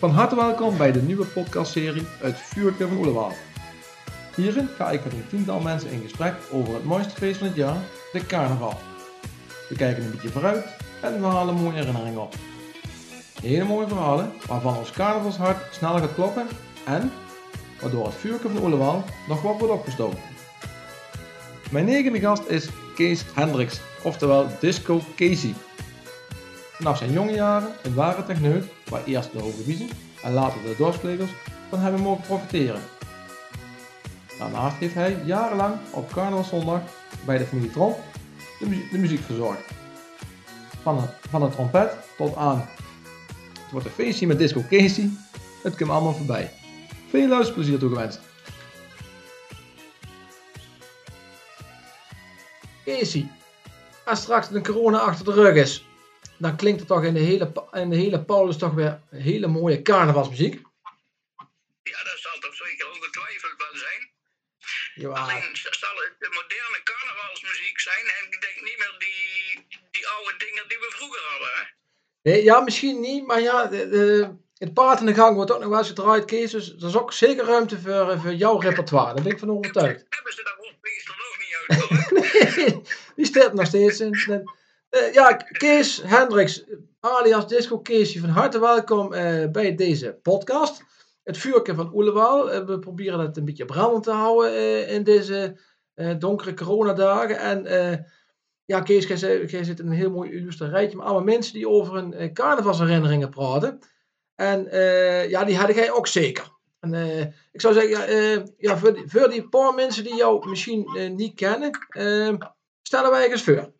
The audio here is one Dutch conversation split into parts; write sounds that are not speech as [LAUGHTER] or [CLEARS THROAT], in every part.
Van harte welkom bij de nieuwe podcastserie Het Vuurke van Oelewaal. Hierin ga ik met een tiental mensen in gesprek over het mooiste feest van het jaar, de carnaval. We kijken een beetje vooruit en we halen mooie herinneringen op. Hele mooie verhalen waarvan ons carnavalshart sneller gaat kloppen en waardoor het vuurke van Oelewaal nog wat wordt opgestoken. Mijn negende gast is Kees Hendricks, oftewel Disco Casey. Vanaf zijn jonge jaren een ware techneut waar eerst de hoge en later de dorpsplegers van hebben mogen profiteren. Daarnaast heeft hij jarenlang op carnavalszondag bij de familie Tromp de, muziek, verzorgd. Van, het, van trompet tot aan het wordt een feestje met Disco Casey, het komt allemaal voorbij. Veel luisterplezier toegewenst. Casey, als straks de corona achter de rug is, dan klinkt het toch in de hele, in de hele Paulus toch weer hele mooie carnavalsmuziek. Ja, dat zal toch zeker ongetwijfeld wel zijn. Ja, Alleen zal het de moderne carnavalsmuziek zijn en ik denk niet meer die, die oude dingen die we vroeger hadden. Hè? Nee, ja, misschien niet, maar ja, de, de- het paard in de gang wordt ook nog wel eens gedraaid, Kees. Dus er is ook zeker ruimte voor, voor jouw repertoire. Daar ben ik van overtuigd. Hebben ze daar meestal nog niet uitgehaald? [LAUGHS] Die staat nog steeds in. Eh, ja, Kees Hendricks, alias Disco Keesje, van harte welkom eh, bij deze podcast. Het vuurke van Oelewaal. Eh, we proberen het een beetje brandend te houden in deze donkere coronadagen. En ja, Kees, jij, zit in een heel mooi illustre rijtje met allemaal mensen die over hun carnavalsherinneringen praten. En ja, die had jij ook zeker. En, ik zou zeggen, ja, ja, voor, die, voor die paar mensen die jou misschien niet kennen, stellen wij eens voor.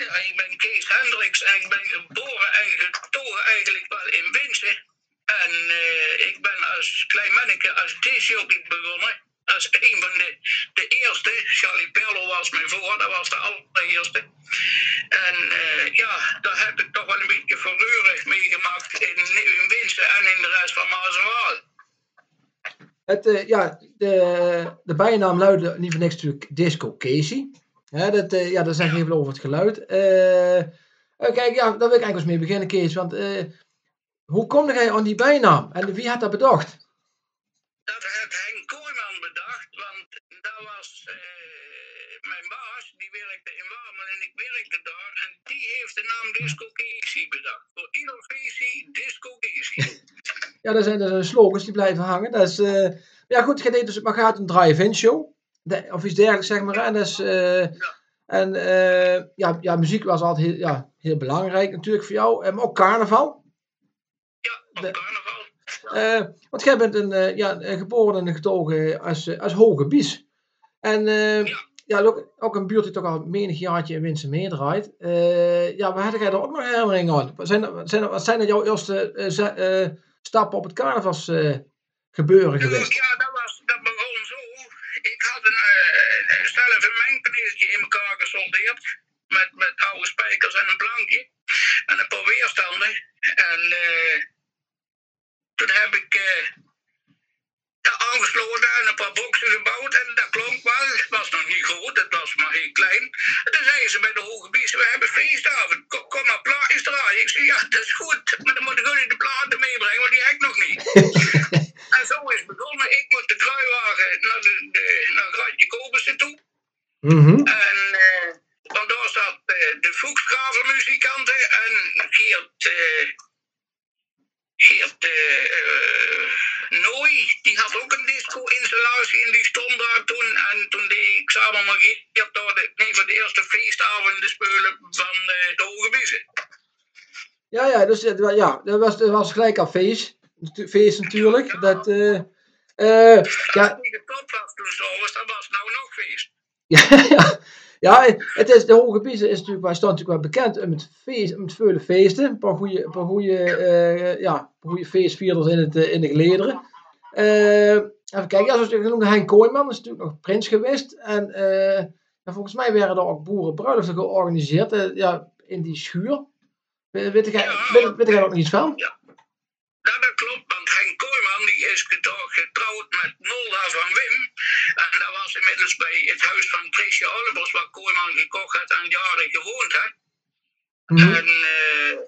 Ja, ik ben Kees Hendricks en ik ben geboren en getogen eigenlijk wel in Winsen. En eh, ik ben als klein manneke als disjockey begonnen. Als een van de, de eerste. Charlie Perlo was mijn voor, dat was de allereerste. En eh, ja, daar heb ik toch wel een beetje verreurig meegemaakt in, in Winsen en in de rest van Maas. Het, eh, ja, de, de bijnaam luidde niet voor niks natuurlijk Disco Casey. Hè, dat, eh, ja, daar zeg je even over het geluid. Eh, eh, kijk, ja, daar wil ik eigenlijk eens mee beginnen, Kees. Want eh, hoe kom jij aan die bijnaam? En wie had dat bedacht? Dat heeft Henk Kooijman bedacht, want dat was mijn baas, die werkte in Warmel en ik werkte daar. En die heeft de naam Disco Casey bedacht. Voor feestje Disco Casey. Ja, dat zijn, dat zijn slogans die blijven hangen. Dat is, ja, goed, je deed dus, maar gaat een drive-in show. De- of iets dergelijks, zeg maar. hè. En, dat is, eh, en eh, ja, ja, muziek was altijd heel, ja, heel belangrijk natuurlijk voor jou. Eh, maar ook carnaval. Ja, De- carnaval. Eh, want jij bent een, eh, ja, geboren en getogen als, eh, als Hoge Bies. En eh, Ja. ja, ook, ook een buurt die toch al menig jaartje in Winsen meedraait. Eh, ja, waar had jij er ook nog herinneringen aan? Wat zijn, dat- zijn, dat- wat zijn dat jouw eerste eh, eh, stappen op het carnavalsgebeuren gebeuren geweest? Ja, dat, was, dat begon zo. Ik had een, eh, zelf een mengpaneeltje in Met, met oude spijkers en een plankje. En een paar weerstanden. En eh, toen heb ik eh dat aangesloten en een paar boxen gebouwd. En dat klonk wel. Het was nog niet groot, het was maar heel klein. En toen zeiden ze bij de Hoge Bies, we hebben feestavond. Kom, kom maar plaatjes draaien. Ik zei, ja, dat is goed. Maar dan moet ik jullie de platen meebrengen, want die heb ik nog niet. [LAUGHS] En zo is het begonnen. Ik moest de kruiwagen naar, de, de, naar Gratje Kobersen toe. Mhm. En want daar zat eh, de Voegsgraver muzikanten en Geert, eh Geert eh, Nooy, die had ook een disco-installatie en die stond daar toen. En toen deed ik samen met Geert daar de, een van de eerste feestavonden spelen van eh, de Hoge Biezen. Ja, ja, dus het ja, dat was, dat was gelijk al feest. Feest natuurlijk. Dat, eh, eh, ja, Als was toen dan was het nou nog feest. [LAUGHS] Ja, ja. Ja, het is, de Hoge Biezen is natuurlijk, wij staan natuurlijk wel bekend om het, feest, vele feesten. Een paar goede, paar goede, eh, ja, goede feestvierders in, het, eh, in de gelederen. Eh, even kijken, ja, zoals je genoemde, Hein Kooijman is natuurlijk nog prins geweest. En eh, volgens mij werden er ook boerenbruiloften georganiseerd eh, ja, in die schuur. We- Weet jij, weet, weet er ook nog iets van? Ja, dat klopt, Henk die is getrouwd met Nolda van Wim. En dat was inmiddels bij het huis van Tricia Olivers, waar Kooijman gekocht had en jaren gewoond had. Mhm. En, eh,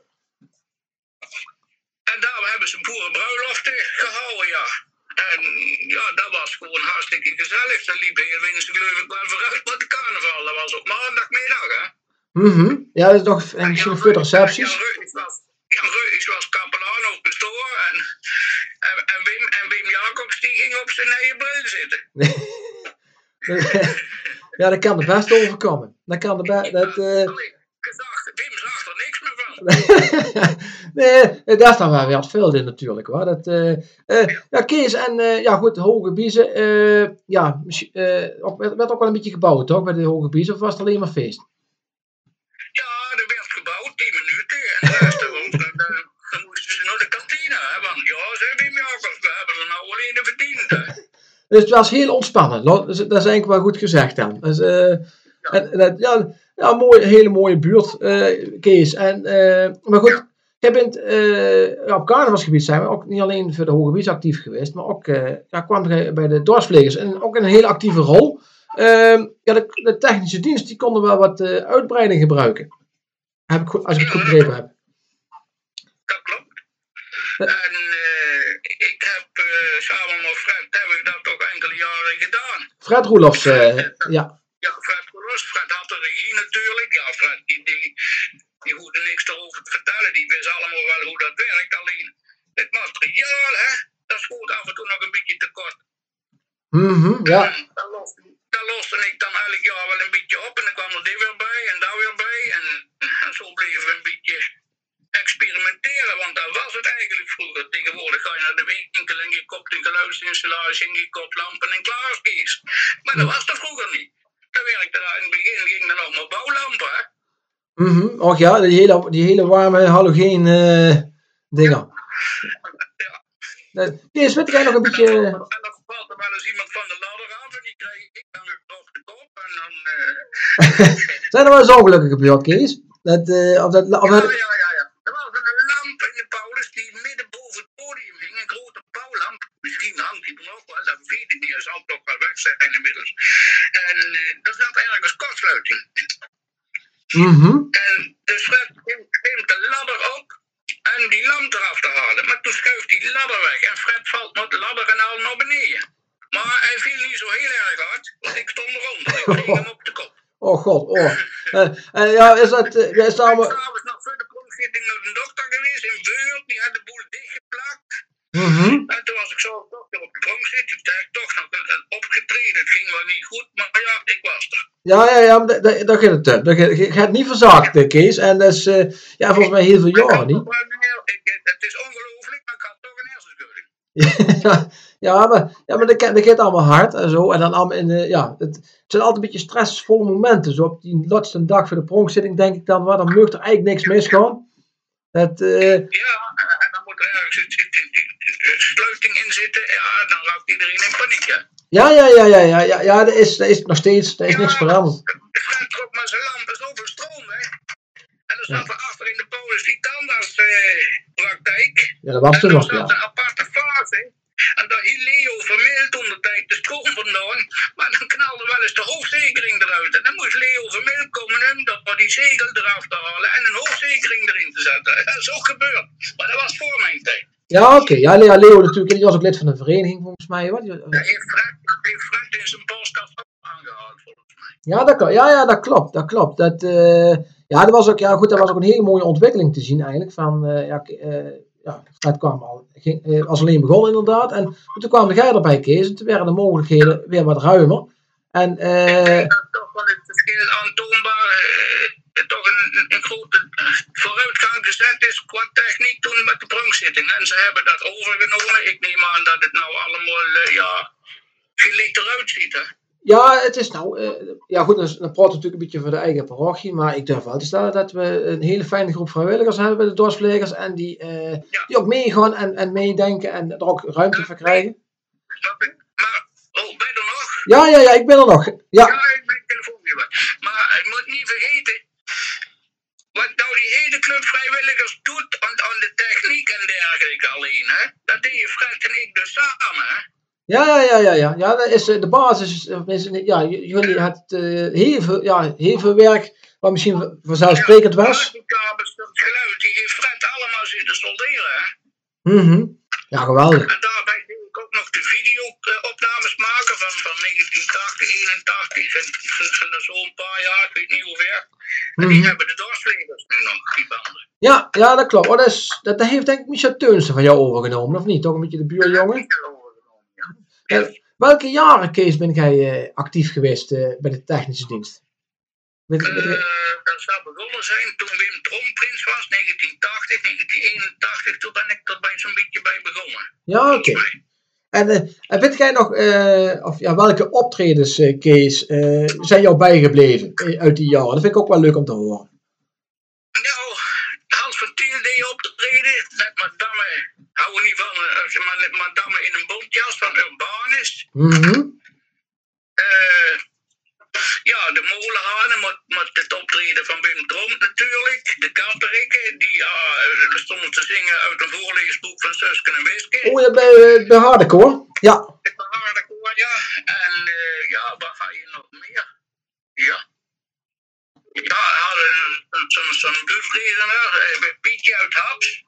en daar hebben ze boerenbruiloften gehouden, ja. En ja, dat was gewoon hartstikke gezellig. Dan liep heel winst geloof ik wel vooruit met de carnaval. Dat was op maandagmiddag, hè. Mhm. Ja, dat is nog en misschien nog veel recepties. Jan Reutjes was, Jan Reutjes was kapelaan op de store. En, en, en, Wim, en Wim Jacobs die ging op zijn eigen bril zitten. [LAUGHS] ja, dat kan er best overkomen. Dat kan er best... Dat, eh, Wim zag er niks meer van. [LAUGHS] nee, daar staan wel weer wat veel in natuurlijk. Hoor. Dat, eh, eh, ja, Kees en eh, ja, goed, Hoge Biezen. eh, ja, eh, ook, werd, werd ook wel een beetje gebouwd, toch? Bij de Hoge Biezen, of was het alleen maar feest? Ja, er werd gebouwd, 10 minuten. En de [LAUGHS] rest van ons, dan, dan, dan moesten ze naar de kantine. Hè, want ja, zei Wim Jacobs, we hebben er nou alleen verdiend. Hè. Dus het was heel ontspannen. Dat is, dat is eigenlijk wel goed gezegd dan. Dus, eh, en, ja, ja, mooi, hele mooie buurt, eh, Kees. En, eh, maar goed, jij bent op carnavalsgebied zijn we ook niet alleen voor de Hoge Bies actief geweest, maar ook ja, kwam jij bij de dorpsplegers en ook in een hele actieve rol. Ehm, ja, de, de technische dienst die konden wel wat uitbreiding gebruiken. Heb ik, als ik het goed begrepen heb. Dat klopt. En eh, ik heb eh, samen met Fred heb ik dat toch enkele jaren gedaan. Fred Roelofs, eh, ja. Ja, Fred Kolos, Fred had de regie natuurlijk. Ja, Fred die, die, die hoefde niks erover te vertellen. Die wist allemaal wel hoe dat werkt. Alleen het materiaal, hè, dat schoot af en toe nog een beetje tekort. Mhm, ja. En dat loste, dat loste ik dan elk jaar wel een beetje op. En dan kwam er dit weer bij en daar weer bij. En, en zo bleven we een beetje experimenteren. Want dat was het eigenlijk vroeger. Tegenwoordig ga je naar de winkel en je koopt een geluidsinstallatie en je koopt lampen en Kees. Maar dat was dat vroeger niet. Dat werkte daar in het begin, ging nog maar bouwlampen. Mhm. Och ja, die hele, die hele warme halogeen eh dingen. Ja. Dat- Kees, weet jij nog een beetje... En dan, en dan valt er wel eens iemand van de ladder af en die kreeg ik dan weer op de kop. En dan. eh, [LAUGHS] Zijn er wel eens ongelukken gebeurd, Kees? Dat, eh, of dat, of ja, ja. Er was een lamp in de Paulus die midden boven het podium hing. Een grote bouwlamp. Misschien hangt die er nog wel, dat weet ik niet. Dat zal toch wel weg zijn inmiddels. En eh er zat ergens kortsluiting. Mhm. En dus Fred neemt de ladder op en die lamp eraf te halen. Maar toen schuift die ladder weg en Fred valt met de ladder en al naar beneden. Maar hij viel niet zo heel erg hard, want ik stond eronder. Ik kreeg hem op de kop. [LAUGHS] Oh god, oh. Eh, eh, ja, is dat... eh, is dat Ik ben allemaal... s'avonds nog voor de proefzitting naar de dokter geweest in Beurt. Die had de boel dichtgeplakt. Mhm. En toen was ik zo op dokter op de heb ik toch nog een opgetreden. Het ging wel niet goed, maar ja, ik was er. Ja, ja, ja, gaat het. eh, Dat gaat- niet verzaakt, eh, Kees. En dat is, eh, ja, volgens mij heel veel jaren niet. toch ik- het is ongelooflijk, maar ik had toch een hersenschudding. [LAUGHS] ja, ja, maar, ja, maar dat, dat gaat allemaal hard en zo. En dan allemaal in de, ja, het, het zijn altijd een beetje stressvolle momenten. Zo op die laatste dag voor de pronkzitting denk ik dan, wat, dan mag er eigenlijk niks misgaan. Dat, eh, Ja, en, en dan moet er ergens sluiting in zitten. Ja, dan raakt iedereen in paniek. Hè. ja, ja, ja, ja, ja, ja, ja, dat is, dat is nog steeds, dat is niks veranderd. Fred trok maar zijn lampen zoveel stroom weg. En dan zat er achter in de polis die tandartspraktijk. Ja, dat was en toen er nog, ja. een aparte fase. En daar hield Leo Vermeil toen de tijd de stroom vandaan. Maar dan knalde wel eens de hoofdzekering eruit. En dan moest Leo Vermeil komen om door die zegel eraf te halen en een hoofdzekering erin te zetten. Dat is ook gebeurd. Maar dat was voor mijn tijd. Ja, oké. Ja, Leo, Leo natuurlijk, die was ook lid van een vereniging volgens mij. Wat? Dat heeft Fred, Fred in zijn postkast ook aangehaald volgens mij. Ja, dat, klopt. ja, ja, dat klopt. Dat klopt. Dat, eh, ja, dat was ook, ja, goed, dat was ook een hele mooie ontwikkeling te zien eigenlijk. Van, eh, ja, eh, ja, Fred kwam al, ging, was alleen begonnen inderdaad. En toen kwam de jij erbij, Kees. En toen werden de mogelijkheden weer wat ruimer. En eh, dat toch wel het verschil aantoonbaar toch een, een, een grote vooruitgang gezet is qua techniek toen met de pronkzitting. En ze hebben dat overgenomen. Ik neem aan dat het nou allemaal eh, ja, eruit ziet. Hè? ja, het is nou, eh, ja goed, dan, dan we natuurlijk een beetje voor de eigen parochie. Maar ik durf wel te stellen dat we een hele fijne groep vrijwilligers hebben bij de dorpsplegers. En die, eh, die ook meegaan en, en meedenken en er ook ruimte voor krijgen. Snap je? Maar, oh, ben je er nog? Ja, ja, ja, ik ben er nog. Ja, Ja, ik ben telefoon. Maar ik moet niet vergeten. Wat nou die hele club vrijwilligers doet aan, aan de techniek en dergelijke alleen, hè? Dat deden Fred en ik dus samen, hè? Ja, ja, ja, ja, ja. ja dat is eh, de basis. eh, is, ja, jullie hadden eh, heel, veel, ja, heel veel werk, wat misschien vanzelfsprekend was. Kabels, dat geluid, die heeft Fred allemaal zitten solderen, hè? Mhm. Ja, geweldig. En daarbij ging ik ook nog de video-opnames maken van, van 1980, 81 en, en, en zo'n paar jaar, ik weet niet hoe ver. En die Mhm. hebben de doorslegers nu nog, die banden. Ja, ja, dat klopt. Oh, dat, is, dat, dat heeft denk ik Micha Teunsen van jou overgenomen, of niet? Toch een beetje de buurjongen? Hebben overgenomen, ja. Eh, welke jaren, Kees, ben jij eh, actief geweest eh, bij de technische dienst? Met, met- dat zou begonnen zijn toen Wim Tromprins was, 1980, 1981. Toen ben ik er zo'n beetje bij begonnen. ja, oké. En, en weet jij nog, eh, of, ja, welke optredens, eh, Kees, zijn jou bijgebleven uit die jaren? Dat vind ik ook wel leuk om te horen. Nou, Hans van Tiel deed optreden met Madame, hou niet van, Madame in een bontjas van Urbanus. Mhm. Eh, ja, de molenhanen met, met het optreden van Wim Tromp natuurlijk. De katterikken, die ja, eh, stonden te zingen uit een voorleesboek van Susken en Wiske. Oh ja, bij, eh, bij Hardekoor? Ja. Ben hardcore, ja. En eh, ja, wat ga je nog meer? Ja. Ja, we hadden zo'n eh, Pietje uit Haps.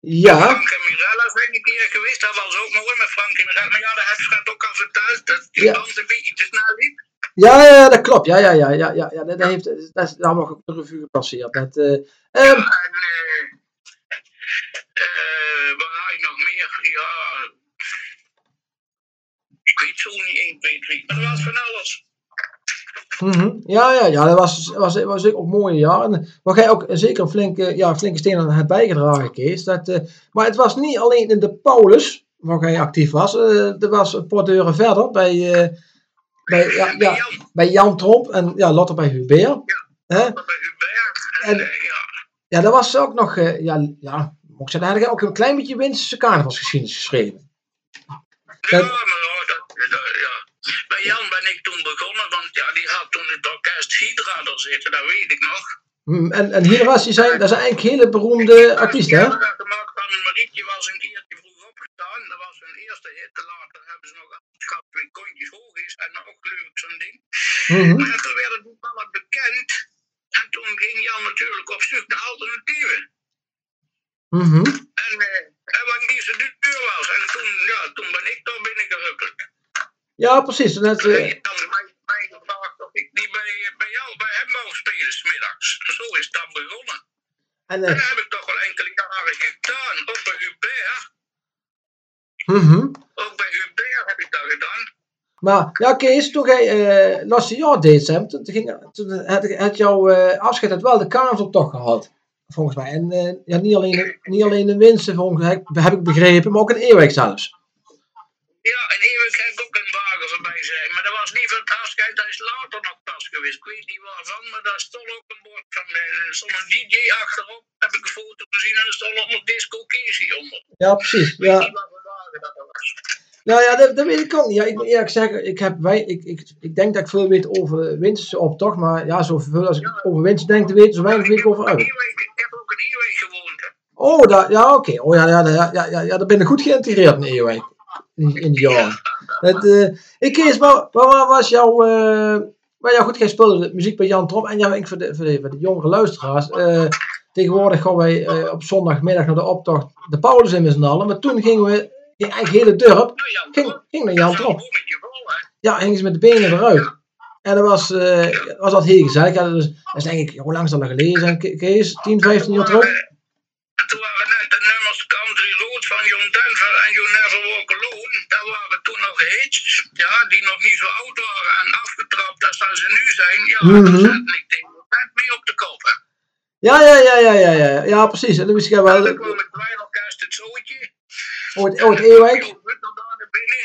Ja. Frank en Mirella zijn een keer geweest, dat was ook mooi met Frank en Mirella. Maar ja, dat heb Fred ook al verteld, dat die Ja. band een beetje te snel liep. Ja, ja, dat klopt. Ja, ja, ja, ja, ja, ja. Dat, heeft, dat is allemaal op de revue gepasseerd. Dat, eh, ehm, En eh, eh, wat had ik nog meer? Ja, ik weet zo niet 1, 2, 3. Maar dat was van alles. mhm. Ja, ja, ja, dat was, was, was ook een mooie jaar. En waar jij ook zeker een flinke, ja, flinke steen aan hebt bijgedragen, Kees. Dat, eh, maar het was niet alleen in de Paulus waar jij actief was. eh er was een paar deuren verder bij, bij, ja, ja, Jan, bij Jan Tromp en ja, later bij Hubert. Hè? bij Hubert. En, En- eh, ja. Ja, dat was ook nog, eh, ja, ja, moet ik zeggen, ik ook een klein beetje Winsterse carnavalsgeschiedenis geschreven. Ja, Dat- maar ja, dat, dat, ja. Bij Jan ben ik toen begonnen, want ja, die had toen het orkest Hydra er zitten, dat weet ik nog. Mm, En, en hier was, die zijn, dat zijn eigenlijk hele beroemde artiesten, hè? Ja, dat gemaakt van Marietje was een keertje vroeg opgestaan. Dat was hun eerste hit. Later afgeschaft twee kontjes hoog is en nog leuk zo'n ding. Mhm. Maar toen werd het niet allemaal bekend. En toen ging Jan natuurlijk op zoek naar alternatieven. Mhm. En, eh, en wat niet zo duur was. En toen, ja, toen ben ik daar binnengehuppeld. Ja, precies. Dat, Toen heb je dan mij, mij gevraagd of ik niet bij, bij jou, bij hem wou spelen, smiddags. Zo is dat begonnen. en, En eh, dat heb ik toch wel enkele jaren gedaan. Ook bij Hubert. Mhm. Ook bij Hubert heb ik dat gedaan. Maar ja, Kees, toen jij eh laatste jaar deed, Sam, toen, ging, toen had, had jouw eh, afscheid had wel de carnavalsoptocht gehad. Volgens mij. En eh, ja, niet, alleen, niet alleen de winsten, volgens mij, heb ik begrepen, maar ook een Eeuwijk zelfs. Ja, en eeuwig heb ik ook een wagen voorbij zijn. Maar dat was niet van het afscheid, dat is later nog pas geweest. Ik weet niet waarvan, maar daar stond ook een bord van eh, er stond een DJ achterop. Heb ik een foto gezien en er stond nog Disco Casey onder. Ja, precies. Ja, niet wat voor wagen dat was. Nou ja, dat, dat weet ik ook niet. Ja, ik moet eerlijk zeggen, ik, heb, wij, ik, ik, ik denk dat ik veel weet over winstse optocht, maar ja, zoveel als ik over winst denk te weten, zo weinig weet ik over uit. Ewijk- Ik heb ook in Ewijk gewoond. Oh, daar, ja, oké. Oh ja, ja, ja, ja, ja, ja, daar ben ik goed geïntegreerd in Eeuwijk. In, in die jaren. Het, eh, ik Kees, waar, waar was jouw... eh maar ja, goed, jij speelde de muziek bij Jan Tromp. En ja, ik voor de, voor de, voor de jongere luisteraars. eh, tegenwoordig gaan wij op zondagmiddag naar de optocht de Paulus in met z'n allen. Maar toen gingen we, eigenlijk het hele dorp, Nou, ging, ging naar Jan dat is Tromp. Ja, gingen ze met de benen eruit. En dat was, eh was dat heel gezellig. Ja, dat, is, dat is denk ik, hoe lang zal dat geleden Kees? 10, 15 jaar terug? En toen waren net de nummers Country Road van Young Denver en You Never Walk Alone. Dat waren toen nog hits, ja, die nog niet zo oud waren en afgetrapt als dat ze nu zijn. Ja, Mhm. daar zette ik tegen mee op de kop. hè. Ja, ja, ja, ja, ja, ja. Ja, precies. En dan wist jij wel... En dan kwam het Dweilorkest het zootje. Ooit, ooit. Joop Hutter naar binnen.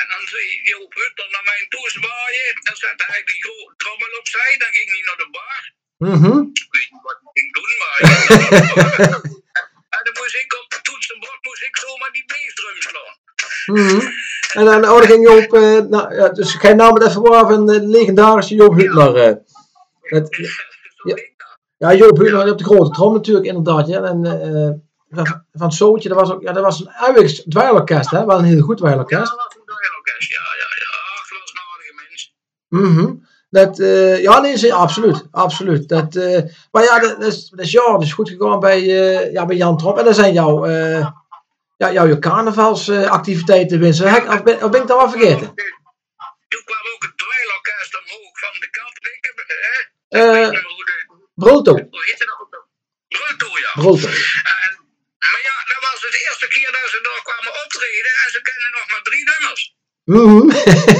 En dan je Joop Hutter naar mij toe zwaaien. Dan zette hij die grote trommel opzij. Dan ging hij naar de bar. Mhm. Ik weet niet wat hij ging doen, maar... de [LAUGHS] en dan moest ik op het toetsenbord moest ik zomaar die bassdrum slaan. Mhm. En dan oh, dan ging je op... eh, nou, ja, dus jij nam het even waar van de legendarische Joop eh. [LAUGHS] Het- Zo Ja. dat. ja, Joop Hutler op de grote trom natuurlijk, inderdaad. Ja. En, van, van Sootje, dat was ook... Ja, dat was een Uiwigs dweilorkest, hè. Wel een heel goed Ja, dweilorkest. dat was een Dweilorkest. Ja, ja, ja. Ach, dat was een aardige mens. Mhm. Dat, eh, ja, nee, ze- absoluut. absoluut. Dat, eh, maar ja, dat, dat is, dat is ja, dat is goed gegaan bij, eh, ja, bij Jan Trop. En dat zijn jouw, ja, jouw carnavalsactiviteiten, ik- Of ben, of ben ik dat wel vergeten? Toen kwam ook het dweilorkest omhoog van de heb, hè, Eh, niet meer hoe, heette dat ook? Bruto, ja. Brulto. En, maar ja, dat was het eerste keer dat ze daar kwamen optreden en ze kennen nog maar drie nummers. Mhm.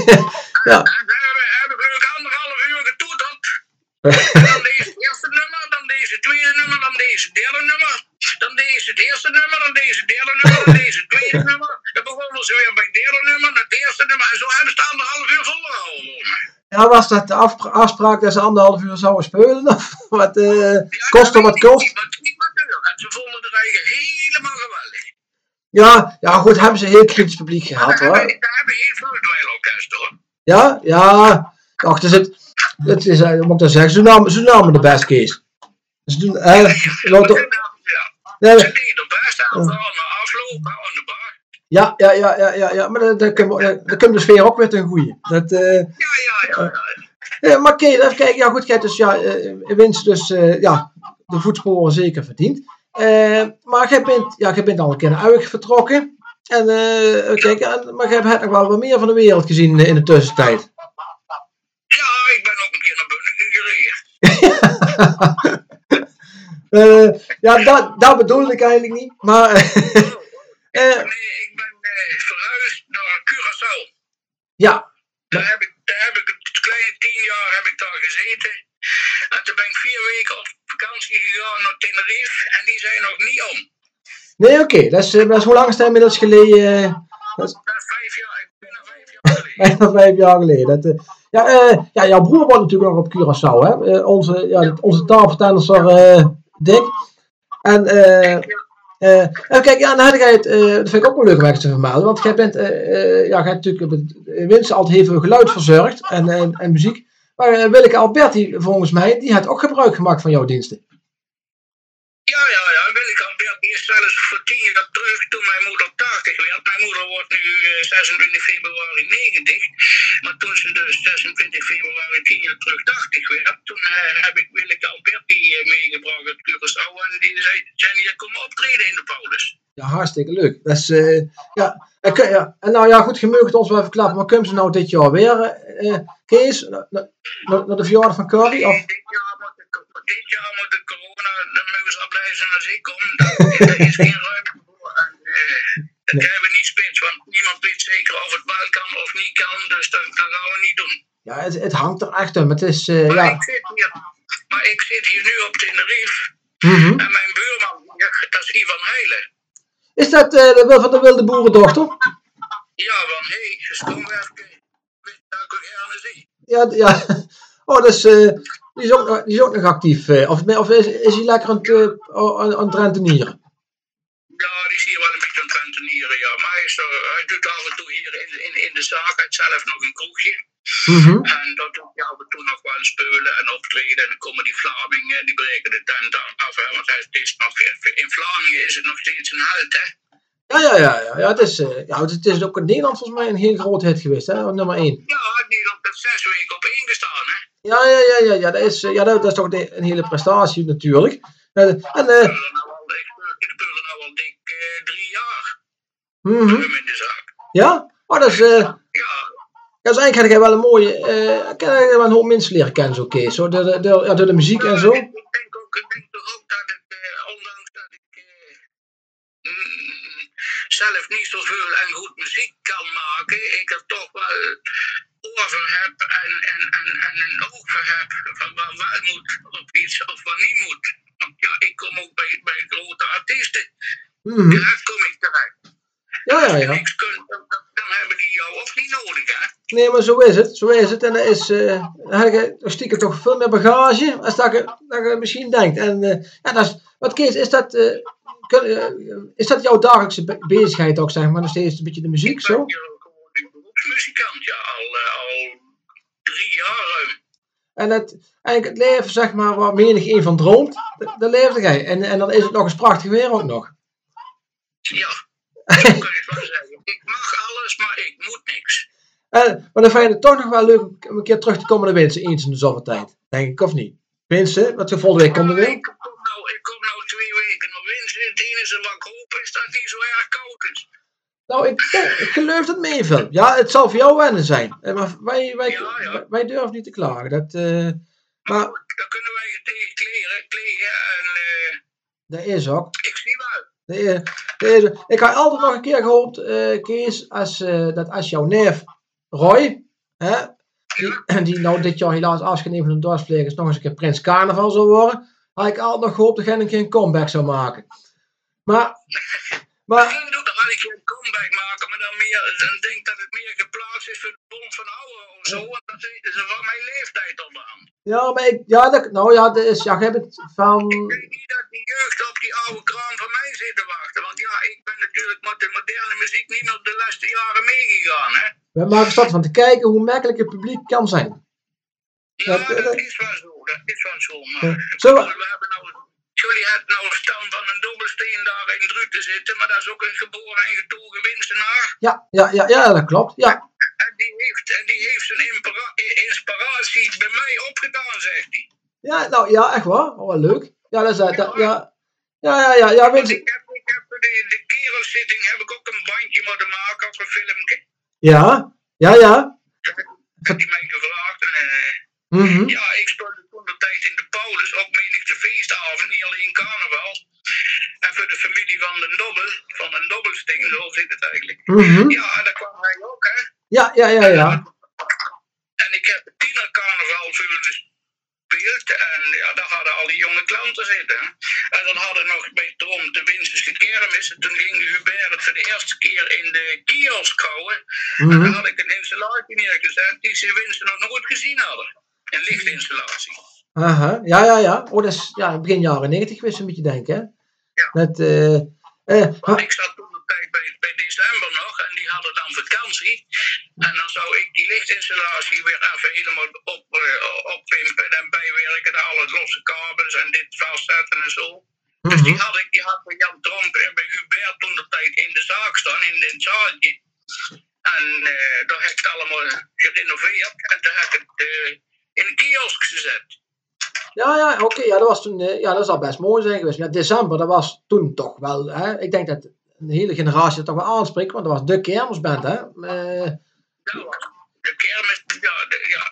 [LAUGHS] ja. En ze hebben, hebben geloof anderhalf uur getoeterd. [LAUGHS] Dan deze eerste nummer, dan deze tweede nummer, dan deze derde nummer. Dan deze het eerste nummer, dan deze derde nummer, dan deze tweede nummer. Dan begonnen ze weer bij het derde nummer, dan het eerste nummer. En zo hebben ze het anderhalf uur volgehouden. ja, was dat de afspra- afspraak dat ze anderhalf uur zouden spelen? Of [LAUGHS] wat, Ja, kost er wat kost? En ze vonden de eigen helemaal geweldig. Ja, ja, goed, hebben ze heel kritisch publiek gehad Daar hoor. hebben, daar hebben heel veel dweilorkest hoor. Ja, ja. Ach, er zit, het is, eh, moet ik dan zeggen, ze namen, ze namen de best case. Ze doen, eh, Ja, nee, ze deden er best aan, vooral afloop aan de bar. ja, ja, ja, ja, ja, ja, maar dan, dan, kun komt de sfeer ook weer ten goede. Dat, eh, Ja, ja, ja. ja. eh, maar Kees, even kijken, ja goed, kijk, dus ja, winst dus, ja, de voetsporen zeker verdiend. Eh, maar jij bent, ja, jij bent al een keer naar Uig vertrokken. En, eh, kijk, maar jij hebt nog wel wat meer van de wereld gezien eh, in de tussentijd. Ja, ik ben ook een keer naar Bunningen gereden. [LAUGHS] Eh, ja, dat, dat bedoelde ik eigenlijk niet, maar... [LAUGHS] Nee, ik ben verhuisd naar Curaçao. ja, Daar heb, ik, daar heb ik het kleine tien jaar heb ik daar gezeten. En toen ben ik vier weken op vakantie gegaan naar Tenerife. En die zijn nog niet om. nee, oké, dat, is, eh, dat is hoe lang is het inmiddels geleden? eh, dat is Dat is vijf jaar, ik ben er vijf jaar [LAUGHS] geleden. bijna vijf jaar geleden. Dat, eh, ja, eh, ja, jouw broer woont natuurlijk nog op Curaçao, hè? Onze, ja, onze taalvertennisser eh Dick. En, eh, even kijken, ja, dan had ik het, eh, dat vind ik ook wel leuk om even te vermelden, want jij bent, eh, ja, jij hebt natuurlijk met Winst altijd heel veel geluid verzorgd en, en, en muziek. Maar eh, Willeke Alberti, volgens mij, die had ook gebruik gemaakt van jouw diensten. Ja, ja, ja. Willeke Albert die is zelfs voor tien jaar terug toen mijn moeder 80 werd. Mijn moeder wordt nu eh, 26 februari 90. Maar toen ze dus 26 februari 10 jaar terug 80 werd, toen eh, heb ik Willeke Alberti eh, meegebracht uit Curaçao. En die zei, Jenny, je komt optreden in de Paulus. Ja, hartstikke leuk. Dat is, eh, ja. En, kun- ja. en nou ja, goed, je mag het ons wel verklappen, maar kunnen ze nou dit jaar weer, eh, Kees, naar, naar de verjaardag van Curry? Of, dit jaar moet de, dit jaar moet de corona, dan mogen ze al blij zijn als ik kom. Daar er is geen ruimte voor. En, eh, dat krijgen we niet spits, want niemand weet zeker of het wel kan of niet kan. Dus dat, dat gaan we niet doen. ja, het, het hangt er echt om. Het is, eh, Maar, ja. ik zit hier, maar ik zit hier nu op Tenerife. Mhm. En mijn buurman, dat is Ivan Heilen. Is dat eh, van de wilde boerendochter? Ja, van hé, hey, dus kom even. Weet dat ik gerne zie. Ja, ja. [LAUGHS] Oh, dus, eh, die, is ook, nog- die is ook nog actief. eh, of of is, is hij lekker aan het, aan, aan het rentenieren? Ja, die zie je wel een beetje aan het rentenieren, ja. Maar hij, is er, hij doet af en toe hier in, in, in de zaak. Hij heeft zelf nog een kroegje. Mhm. En dat doet hij af en toe nog wel spelen en optreden. En dan komen die Vlamingen, die breken de tent af. Hè, want hij is nog, in Vlamingen is het nog steeds een held, hè. Ja, ja, ja. ja, ja, het, is, eh, ja het is ook in Nederland volgens mij een heel groot hit geweest, hè? Nummer 1. Ja, Nederland heeft zes weken op één gestaan, hè. Ja, ja, ja, ja, ja, dat is, eh, ja dat, is toch een hele prestatie natuurlijk. En, er nou al, ik speel, er nou al dik eh, drie jaar hem in de zaak. ja, oh, dat is, Ja, ja, dus eigenlijk heb jij wel een mooie, eh, ik heb wel een hoop mensen leren kennen zo, Kees, door de, door, ja, door de muziek en zo. Ik denk, ook, ik denk toch ook dat ik, eh, ondanks dat ik eh, mm, zelf niet zoveel en goed muziek kan maken, ik er toch wel oor voor heb en, en, en, en een oog voor heb van wat wel moet of iets of wat niet moet. Want ja, ik kom ook bij, bij grote artiesten. Mhm. Daar kom ik terecht. Ja, ja, Als je ja. Hebben die jou ook niet nodig, hè? Nee, maar zo is het, zo is het. En dat is, eh, dan heb je toch stiekem toch veel meer bagage als dat je, dat je misschien denkt. En eh, ja, dat is, wat Kees, is dat, eh, kun- is dat jouw dagelijkse be- bezigheid ook, zeg maar, nog steeds een beetje de muziek, Ik ben zo? gewoon een beroepsmuzikant, ja, al, al drie jaar ruim. En het, eigenlijk het leven, zeg maar, waar menig een van droomt, dat, dat leefde jij. En, en dan is het nog eens prachtig weer ook nog. Ja, [LAUGHS] zo kun je het wel zeggen. Ik mag alles, maar ik moet niks. En, maar dan vind je het toch nog wel leuk om een keer terug te komen naar Winsen, eens in de zoveel tijd. Denk ik, of niet? Winsen, wat voor volgende week komt er weer? Ik kom nou, ik kom nou twee weken op winst. Het enige wat ik hoop is dat het niet zo erg koud is. Nou, ik, ik geloof dat meevalt. Ja, het zal voor jou wennen zijn. Eh, Maar wij, wij, Ja, ja. wij, durven niet te klagen. Dat, eh, maar Dan kunnen wij tegen kleren, kleren en eh, dat is ook. ik zie wel. Is, dat is- ik had altijd nog een keer gehoopt, eh, Kees, als, eh, dat als jouw neef Roy, hè, die, [CLEARS THROAT] die nou dit jaar helaas afscheid neemt van de dorpsplegers, nog eens een keer Prins Carnaval zou worden, had ik altijd nog gehoopt dat hij een keer een comeback zou maken. Maar, [LAUGHS] maar Misschien doet dan had ik geen comeback maken, maar dan meer, dan denk dat het meer geplaatst is voor de bond van ouderen of zo. Want dat ze van mijn leeftijd al aan. ja, maar ik, ja, dat, nou ja, dat is, ja, jij bent van, Ik denk niet dat die jeugd oude kraan van mij zit te wachten. Want ja, ik ben natuurlijk met de moderne muziek niet meer de laatste jaren meegegaan. Hè? we maken stad van te kijken hoe makkelijk het publiek kan zijn. Ja, Dat- dat- dat is wel zo. Dat is wel zo. Maar Ja. We- hebben nou, jullie hebben nou een stam van een dobbelsteen daar in Druten zitten. Maar dat is ook een geboren en getogen winstenaar. Ja, ja, ja, ja, dat klopt. Ja, En die heeft, en die heeft zijn impera- inspiratie bij mij opgedaan, zegt hij. ja, nou ja, echt waar. Oh, wat leuk. Ja, dat is, dat, dat- ja, ja, ja, ja, ja, Vincent. ik heb, ik heb de, de kerelzitting heb ik ook een bandje moeten maken op een filmpje. Ja, ja, ja. Heb die mij gevraagd. En, eh, Mhm. ja, ik speelde toen de tijd in de Paulus, ook menigte feestavond, niet alleen carnaval. En voor de familie van de Dobbel, van een Dobbelsting, zo zit het eigenlijk. Mhm. Ja, daar kwam hij ook, hè. Ja, ja, ja, ja. En ik heb tienercarnaval voor gespeeld. En ja, daar hadden al die jonge klanten zitten. En dan hadden nog bij Trom de Winsterse kermis. En toen ging Hubert het voor de eerste keer in de kiosk houden. En Mhm. dan had ik een installatie neergezet die ze Winster nog nooit gezien hadden. Een lichtinstallatie. Aha. Ja, ja, ja. Oh, dat is ja, begin jaren 90 geweest, een beetje denken, hè? Ja. Dat, eh, eh, ik zat toen tijd bij, bij december nog en die hadden dan vakantie. En dan zou ik die lichtinstallatie weer even helemaal op, eh, oppimpen en bijwerken. naar Alle losse kabels en dit vastzetten en zo. Dus die mhm. had ik, die had bij Jan Tromp en bij Hubert toen de tijd in de zaak staan, in, het zaaltje. En eh daar heb ik het allemaal gerenoveerd en toen heb ik het eh, in de kiosk gezet. Ja, ja, oké. ja, dat was toen, ja, dat zal best mooi zijn geweest. Ja, december, dat was toen toch wel, hè? Ik denk dat een hele generatie dat toch wel aanspreekt, want dat was de kermisband, hè? Eh, Dat was de kermis, ja, de, ja.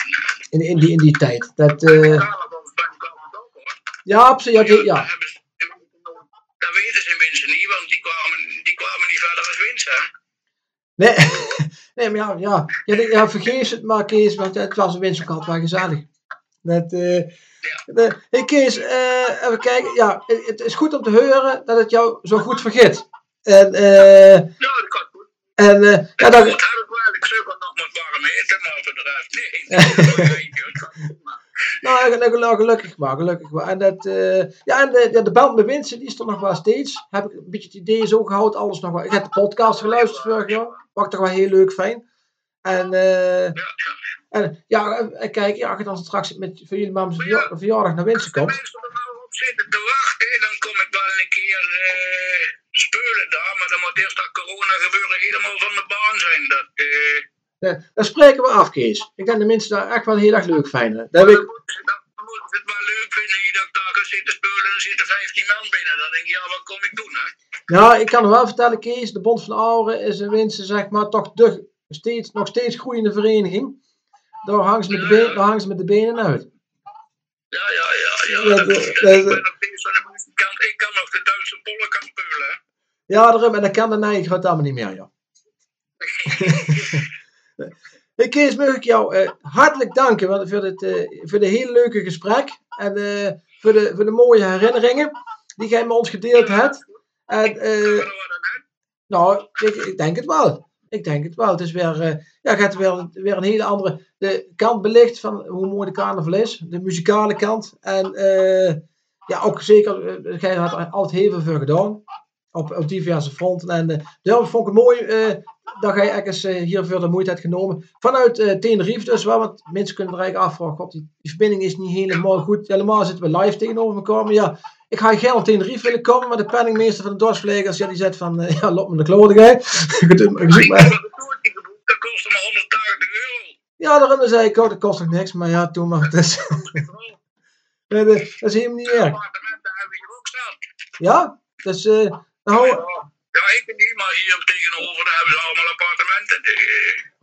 in, in, die, in die tijd. Dat, De eh, carnavalsband kwam het ook hoor. ja, absoluut. Ja, ja. Dat weten ze in Winsen niet, want die kwamen, die kwamen niet verder als Winsen. Nee, [LAUGHS] nee, maar ja, ja, ja, ja vergeef het maar, Kees, want het was een winst ook altijd wel gezellig. Dat, eh, hey Kees, eh, even kijken. Ja, het, het is goed om te horen dat het jou zo goed vergeet. En, eh, Ja, dat gaat goed. en eh, ja, Ja, dan, dat ik wel. Ik zoek het nog met warm eten, maar voor de rest, nee. het nou, gel- gelukkig maar, gelukkig maar. En, dat, eh, ja, en de, de band met Winsen, die is er nog wel steeds. Heb ik een beetje het idee zo gehouden, alles nog wel. Ik heb de podcast geluisterd vorig jaar, wat ik toch wel heel leuk fijn. En, eh, Ja, en ja, en kijk, ja, als je dan straks met, voor jullie mama's verja- verjaardag naar Als de komt. mensen er nou op zitten te wachten, dan kom ik wel een keer eh spelen Maar moet eerst dat corona gebeuren helemaal van de baan zijn. Dat, eh, Eh, daar spreken we af, Kees. Ik denk de mensen daar echt wel heel erg leuk vinden. Dat ik, dan moeten ze het wel leuk vinden hier dat ik daar ga zitten spelen en er zitten 15 man binnen. Dan denk ik, ja, wat kom ik doen hè? ja, ik kan wel vertellen, Kees, de Bond van Ouren is in Winsen, zeg maar, toch de steeds, nog steeds groeiende vereniging. Daar hangen ze met de, been, daar hangen ze met de benen uit. Ja, ja, ja. ja. Ja, dat ik ben nog steeds van de muzikant. Ik kan nog de Duitse polka spelen. hè. Ja, daarom, en dat kan de Nijg gaat allemaal niet meer, ja. [LAUGHS] Hey Kees, mag ik jou eh, hartelijk danken voor dit, eh, voor de hele leuke gesprek. En eh, voor, de, voor de mooie herinneringen die jij met ons gedeeld hebt. En, eh? Nou, ik, ik denk het wel. Ik denk het wel. Het is weer, eh, ja, gaat weer, weer een hele andere de kant belicht van hoe mooi de carnaval is. De muzikale kant. En eh, ja, ook zeker, uh, jij had er altijd heel veel voor gedaan. Op, op diverse fronten. En uh, daarom vond ik het mooi eh, dat jij ergens uh, hiervoor de moeite hebt genomen. Vanuit uh, Tenerife dus wel, want mensen kunnen er eigenlijk afvragen. God, die, die verbinding is niet helemaal goed. Helemaal zitten we live tegenover elkaar. Maar ja, ik ga gerne op Tenerife willen komen, maar de penningmeester van de dorpsverlegers, ja, die zegt van, uh, [LAUGHS] ja, loop me de klote, [LAUGHS] dan kom kostte me 180 euro. Ja, daarin zei ik, oh, dat kost nog niks, maar ja, toen maar. Het is, [LAUGHS] dat is helemaal niet erg. Hier ook. Ja, dus, eh, nou, Ja, ik niet, maar hier tegenover daar hebben ze allemaal appartementen. Die,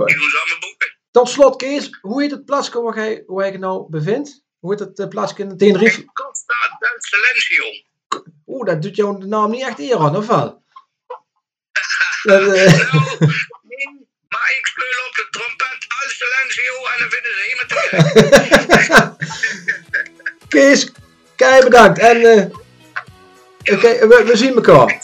die doen ze allemaal boeken. tot slot, Kees, hoe heet het plaatsje waar jij, waar jij nou bevindt? Hoe heet het uh, plaatsje in Tenerife? Costa del Silencio. Oeh, dat doet jou de naam niet echt eer aan, of wel? [LAUGHS] Dat, eh, Nou, [LAUGHS] nee, maar ik speel op de trompet al Silencio en dan vinden ze helemaal [LAUGHS] terecht. Kees, kei bedankt. En eh, Oké, we, zien elkaar.